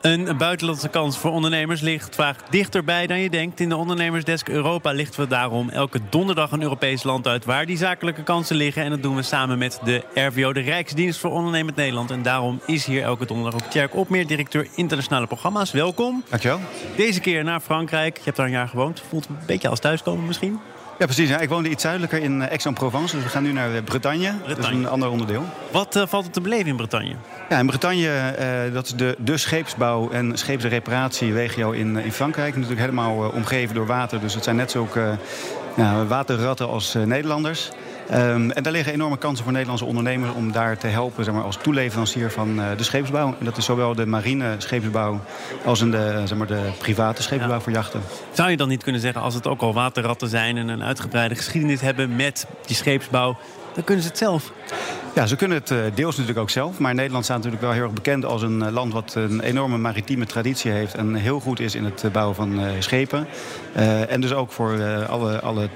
Een buitenlandse kans voor ondernemers ligt vaak dichterbij dan je denkt. In de ondernemersdesk Europa lichten we daarom elke donderdag een Europees land uit waar die zakelijke kansen liggen. En dat doen we samen met de RVO, de Rijksdienst voor Ondernemend Nederland. En daarom is hier elke donderdag ook Tjerk Opmeer, directeur internationale programma's. Welkom. Dankjewel. Deze keer naar Frankrijk. Je hebt daar een jaar gewoond. Voelt een beetje als thuiskomen misschien? Ja, precies. Ja, ik woonde iets zuidelijker in eh, Aix-en-Provence. Dus we gaan nu naar eh, Bretagne. Dat is een ander onderdeel. Wat uh, valt er te beleven in Bretagne? Ja, in Bretagne, uh, dat is de, de scheepsbouw- en scheepsreparatieregio in, in Frankrijk. Natuurlijk helemaal uh, omgeven door water. Dus het zijn net zulke uh, waterratten als Nederlanders. Um, en daar liggen enorme kansen voor Nederlandse ondernemers om daar te helpen zeg maar, als toeleverancier van uh, de scheepsbouw. En dat is zowel de marine scheepsbouw als in de, zeg maar, de private scheepsbouw ja. voor jachten. Zou je dan niet kunnen zeggen, als het ook al waterratten zijn en een uitgebreide geschiedenis hebben met die scheepsbouw, dan kunnen ze het zelf? Ja, ze kunnen het deels natuurlijk ook zelf. Maar Nederland staat natuurlijk wel heel erg bekend als een land wat een enorme maritieme traditie heeft. En heel goed is in het bouwen van schepen. Uh, en dus ook voor uh, alle, alle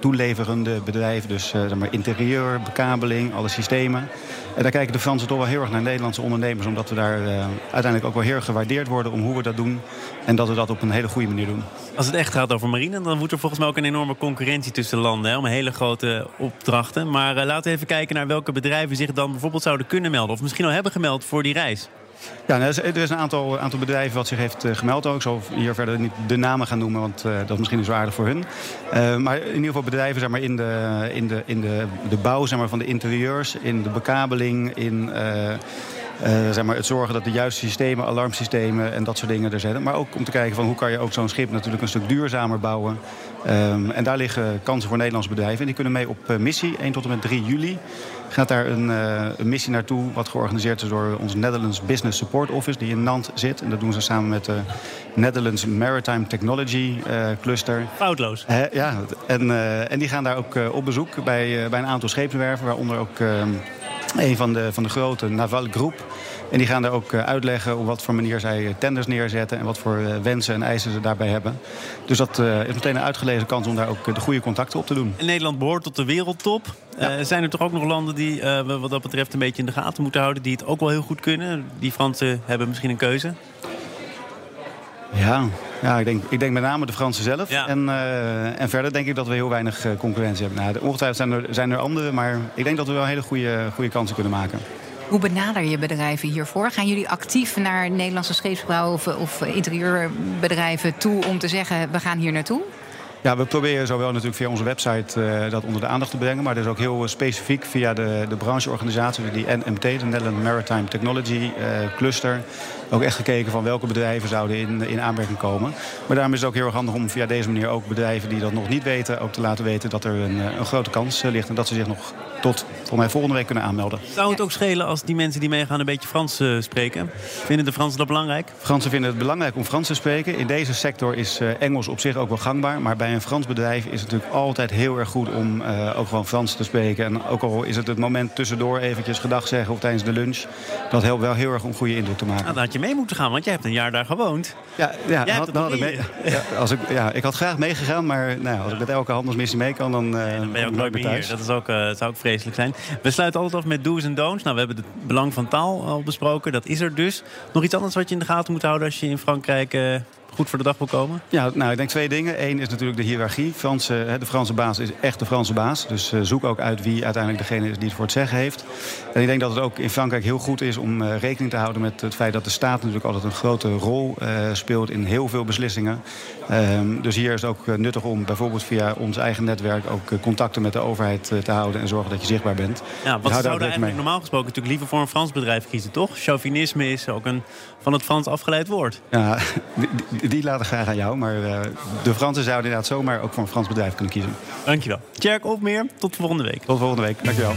toeleverende bedrijven. Dus uh, zeg maar interieur, bekabeling, alle systemen. En daar kijken de Fransen toch wel heel erg naar Nederlandse ondernemers. Omdat we daar uiteindelijk ook wel heel erg gewaardeerd worden om hoe we dat doen. En dat we dat op een hele goede manier doen. Als het echt gaat over marine, dan moet er volgens mij ook een enorme concurrentie tussen landen. Hè, om hele grote opdrachten. Maar laten we even kijken naar welke bedrijven zich dan bijvoorbeeld zouden kunnen melden. Of misschien al hebben gemeld voor die reis. Ja, nou, er is een aantal, aantal bedrijven wat zich heeft uh, gemeld ook. Ik zal hier verder niet de namen gaan noemen, want uh, dat is misschien zwaarder voor hun. Maar in ieder geval bedrijven zeg maar, in, de, in, de, in de, de bouw zeg maar, van de interieurs, in de bekabeling, in... zeg maar, het zorgen dat de juiste systemen, alarmsystemen en dat soort dingen er zijn. Maar ook om te kijken van hoe kan je ook zo'n schip natuurlijk een stuk duurzamer bouwen. Um, en daar liggen kansen voor Nederlandse bedrijven. En die kunnen mee op uh, missie 1 tot en met 3 juli. Gaat daar een, uh, een, missie naartoe wat georganiseerd is door ons Netherlands Business Support Office die in Nantes zit. En dat doen ze samen met de Netherlands Maritime Technology Cluster. Foutloos. ja, en, en die gaan daar ook op bezoek bij, bij een aantal scheepswerven, waaronder ook ehm, een van de, van de grote Naval Groep. En die gaan daar ook uitleggen op wat voor manier zij tenders neerzetten... en wat voor wensen en eisen ze daarbij hebben. Dus dat is meteen een uitgelezen kans om daar ook de goede contacten op te doen. Nederland behoort tot de wereldtop. Ja. Uh, zijn er toch ook nog landen die uh, we wat dat betreft een beetje in de gaten moeten houden... die het ook wel heel goed kunnen? Die Fransen hebben misschien een keuze? Ja, ja ik, denk, ik denk met name de Fransen zelf. Ja. En, uh, en verder denk ik dat we heel weinig concurrentie hebben. Nou, ongetwijfeld zijn er, zijn er andere, maar ik denk dat we wel hele goede, goede kansen kunnen maken. Hoe benader je bedrijven hiervoor? Gaan jullie actief naar Nederlandse scheepsbouw of, of interieurbedrijven toe om te zeggen: we gaan hier naartoe? Ja, we proberen zowel natuurlijk via onze website uh, dat onder de aandacht te brengen. Maar dus ook heel specifiek via de, de brancheorganisatie, die NMT, de Netherlands Maritime Technology uh, Cluster. Ook echt gekeken van welke bedrijven zouden in, in aanmerking komen. Maar daarom is het ook heel erg handig om via deze manier ook bedrijven die dat nog niet weten, ook te laten weten dat er een, een grote kans ligt. En dat ze zich nog tot voor mij volgende week kunnen aanmelden. Zou het ook schelen als die mensen die meegaan een beetje Frans uh, spreken? Vinden de Fransen dat belangrijk? Fransen vinden het belangrijk om Frans te spreken. In deze sector is Engels op zich ook wel gangbaar. Maar bij een Frans bedrijf is het natuurlijk altijd heel erg goed om uh, ook gewoon Frans te spreken. En ook al is het het moment tussendoor eventjes gedag zeggen of tijdens de lunch. Dat helpt wel heel erg om goede indruk te maken. Nou, dan had je mee moeten gaan, want jij hebt een jaar daar gewoond. Ja, ja, had, dan had ik, mee, ja, als ik, ja, ik had graag meegegaan. Maar nou, als ik met elke handelsmissie mee kan, dan, nee, dan ben je ook nooit meer hier. Dat is ook, zou ook vreselijk zijn. We sluiten altijd af met do's en don'ts. Nou, we hebben het belang van taal al besproken. Dat is er dus. Nog iets anders wat je in de gaten moet houden als je in Frankrijk goed voor de dag wil komen? Ja, nou, ik denk twee dingen. Eén is natuurlijk de hiërarchie. Franse, de Franse baas is echt de Franse baas. Dus uh, zoek ook uit wie uiteindelijk degene is die het voor het zeggen heeft. En ik denk dat het ook in Frankrijk heel goed is om uh, rekening te houden met het feit dat de staat natuurlijk altijd een grote rol uh, speelt in heel veel beslissingen. Um, dus hier is het ook nuttig om bijvoorbeeld via ons eigen netwerk ook contacten met de overheid te houden en zorgen dat je zichtbaar bent. Ja, wat zouden eigenlijk normaal gesproken natuurlijk liever voor een Frans bedrijf kiezen, toch? Chauvinisme is ook een van het Frans afgeleid woord. Ja, die, die laten graag aan jou. Maar uh, de Fransen zouden inderdaad zomaar ook voor een Frans bedrijf kunnen kiezen. Dankjewel. Tjerk Opmeer, tot volgende week. Tot volgende week, dankjewel.